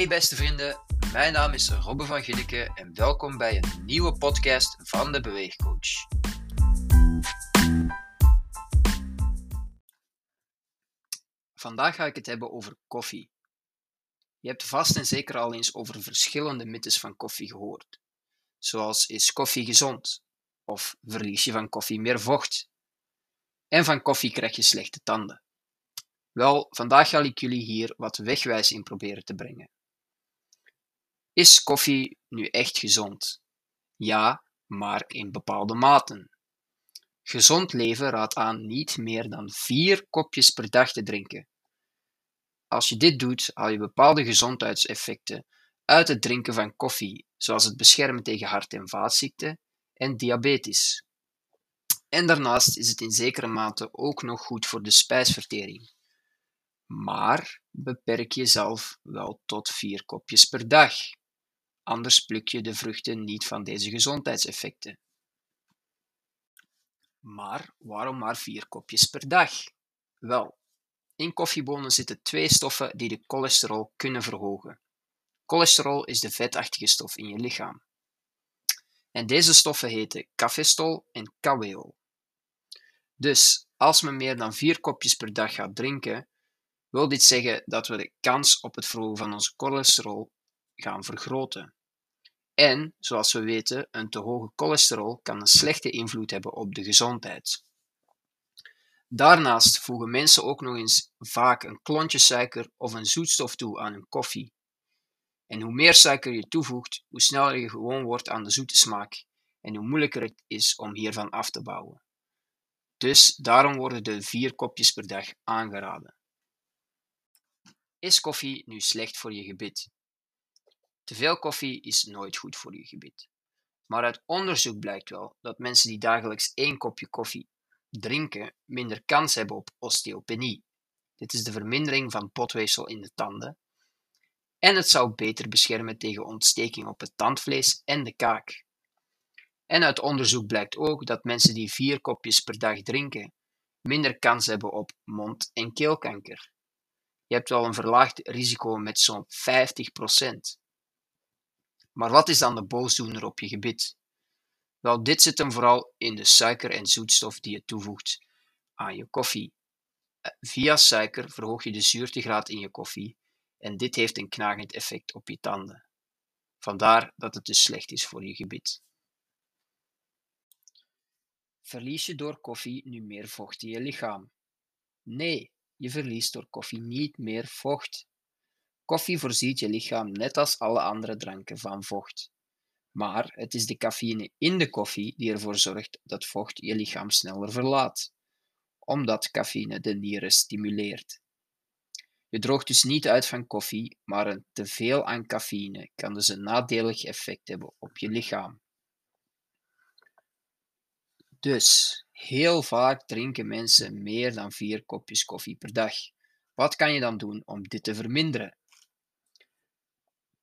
Hey beste vrienden, mijn naam is Robbe van Ginneke en welkom bij een nieuwe podcast van de Beweegcoach. Vandaag ga ik het hebben over koffie. Je hebt vast en zeker al eens over verschillende mythes van koffie gehoord. Zoals is koffie gezond? Of verlies je van koffie meer vocht? En van koffie krijg je slechte tanden. Wel, vandaag ga ik jullie hier wat wegwijs in proberen te brengen. Is koffie nu echt gezond? Ja, maar in bepaalde maten. Gezond leven raadt aan niet meer dan vier kopjes per dag te drinken. Als je dit doet, haal je bepaalde gezondheidseffecten uit het drinken van koffie, zoals het beschermen tegen hart- en vaatziekten en diabetes. En daarnaast is het in zekere mate ook nog goed voor de spijsvertering. Maar beperk jezelf wel tot vier kopjes per dag. Anders pluk je de vruchten niet van deze gezondheidseffecten. Maar waarom maar vier kopjes per dag? Wel, in koffiebonen zitten twee stoffen die de cholesterol kunnen verhogen. Cholesterol is de vetachtige stof in je lichaam. En deze stoffen heten cafestol en kaweol. Dus als men meer dan vier kopjes per dag gaat drinken, wil dit zeggen dat we de kans op het verhogen van onze cholesterol gaan vergroten. En, zoals we weten, een te hoge cholesterol kan een slechte invloed hebben op de gezondheid. Daarnaast voegen mensen ook nog eens vaak een klontje suiker of een zoetstof toe aan hun koffie. En hoe meer suiker je toevoegt, hoe sneller je gewoon wordt aan de zoete smaak en hoe moeilijker het is om hiervan af te bouwen. Dus daarom worden de vier kopjes per dag aangeraden. Is koffie nu slecht voor je gebit? Te veel koffie is nooit goed voor je gebit. Maar uit onderzoek blijkt wel dat mensen die dagelijks één kopje koffie drinken minder kans hebben op osteopenie. Dit is de vermindering van potweefsel in de tanden. En het zou beter beschermen tegen ontsteking op het tandvlees en de kaak. En uit onderzoek blijkt ook dat mensen die vier kopjes per dag drinken minder kans hebben op mond- en keelkanker. Je hebt wel een verlaagd risico met zo'n 50%. Maar wat is dan de boosdoener op je gebit? Wel, dit zit hem vooral in de suiker en zoetstof die je toevoegt aan je koffie. Eh, via suiker verhoog je de zuurtegraad in je koffie en dit heeft een knagend effect op je tanden. Vandaar dat het dus slecht is voor je gebit. Verlies je door koffie nu meer vocht in je lichaam? Nee, je verliest door koffie niet meer vocht. Koffie voorziet je lichaam net als alle andere dranken van vocht. Maar het is de cafeïne in de koffie die ervoor zorgt dat vocht je lichaam sneller verlaat, omdat cafeïne de nieren stimuleert. Je droogt dus niet uit van koffie, maar een teveel aan cafeïne kan dus een nadelig effect hebben op je lichaam. Dus, heel vaak drinken mensen meer dan vier kopjes koffie per dag. Wat kan je dan doen om dit te verminderen?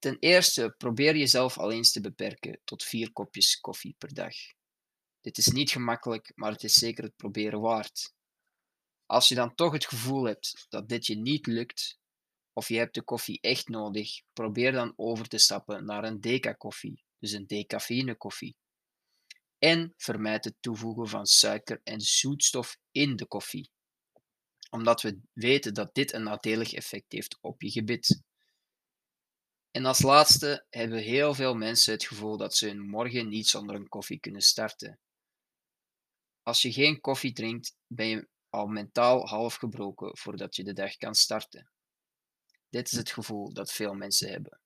Ten eerste, probeer jezelf al eens te beperken tot vier kopjes koffie per dag. Dit is niet gemakkelijk, maar het is zeker het proberen waard. Als je dan toch het gevoel hebt dat dit je niet lukt, of je hebt de koffie echt nodig, probeer dan over te stappen naar een deca-koffie, dus een decafeïne koffie. En vermijd het toevoegen van suiker en zoetstof in de koffie, omdat we weten dat dit een nadelig effect heeft op je gebit. En als laatste hebben heel veel mensen het gevoel dat ze hun morgen niet zonder een koffie kunnen starten. Als je geen koffie drinkt, ben je al mentaal half gebroken voordat je de dag kan starten. Dit is het gevoel dat veel mensen hebben.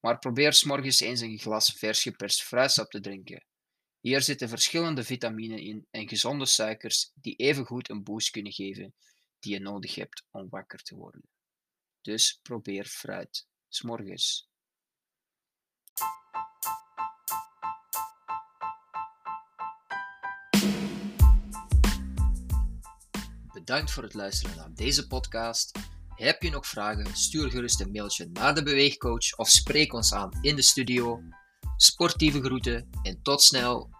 Maar probeer s morgens eens een glas vers geperst fruitsap te drinken. Hier zitten verschillende vitaminen in en gezonde suikers die evengoed een boost kunnen geven die je nodig hebt om wakker te worden. Dus probeer fruit s'morgens. Bedankt voor het luisteren naar deze podcast. Heb je nog vragen? Stuur gerust een mailtje naar de beweegcoach of spreek ons aan in de studio. Sportieve groeten en tot snel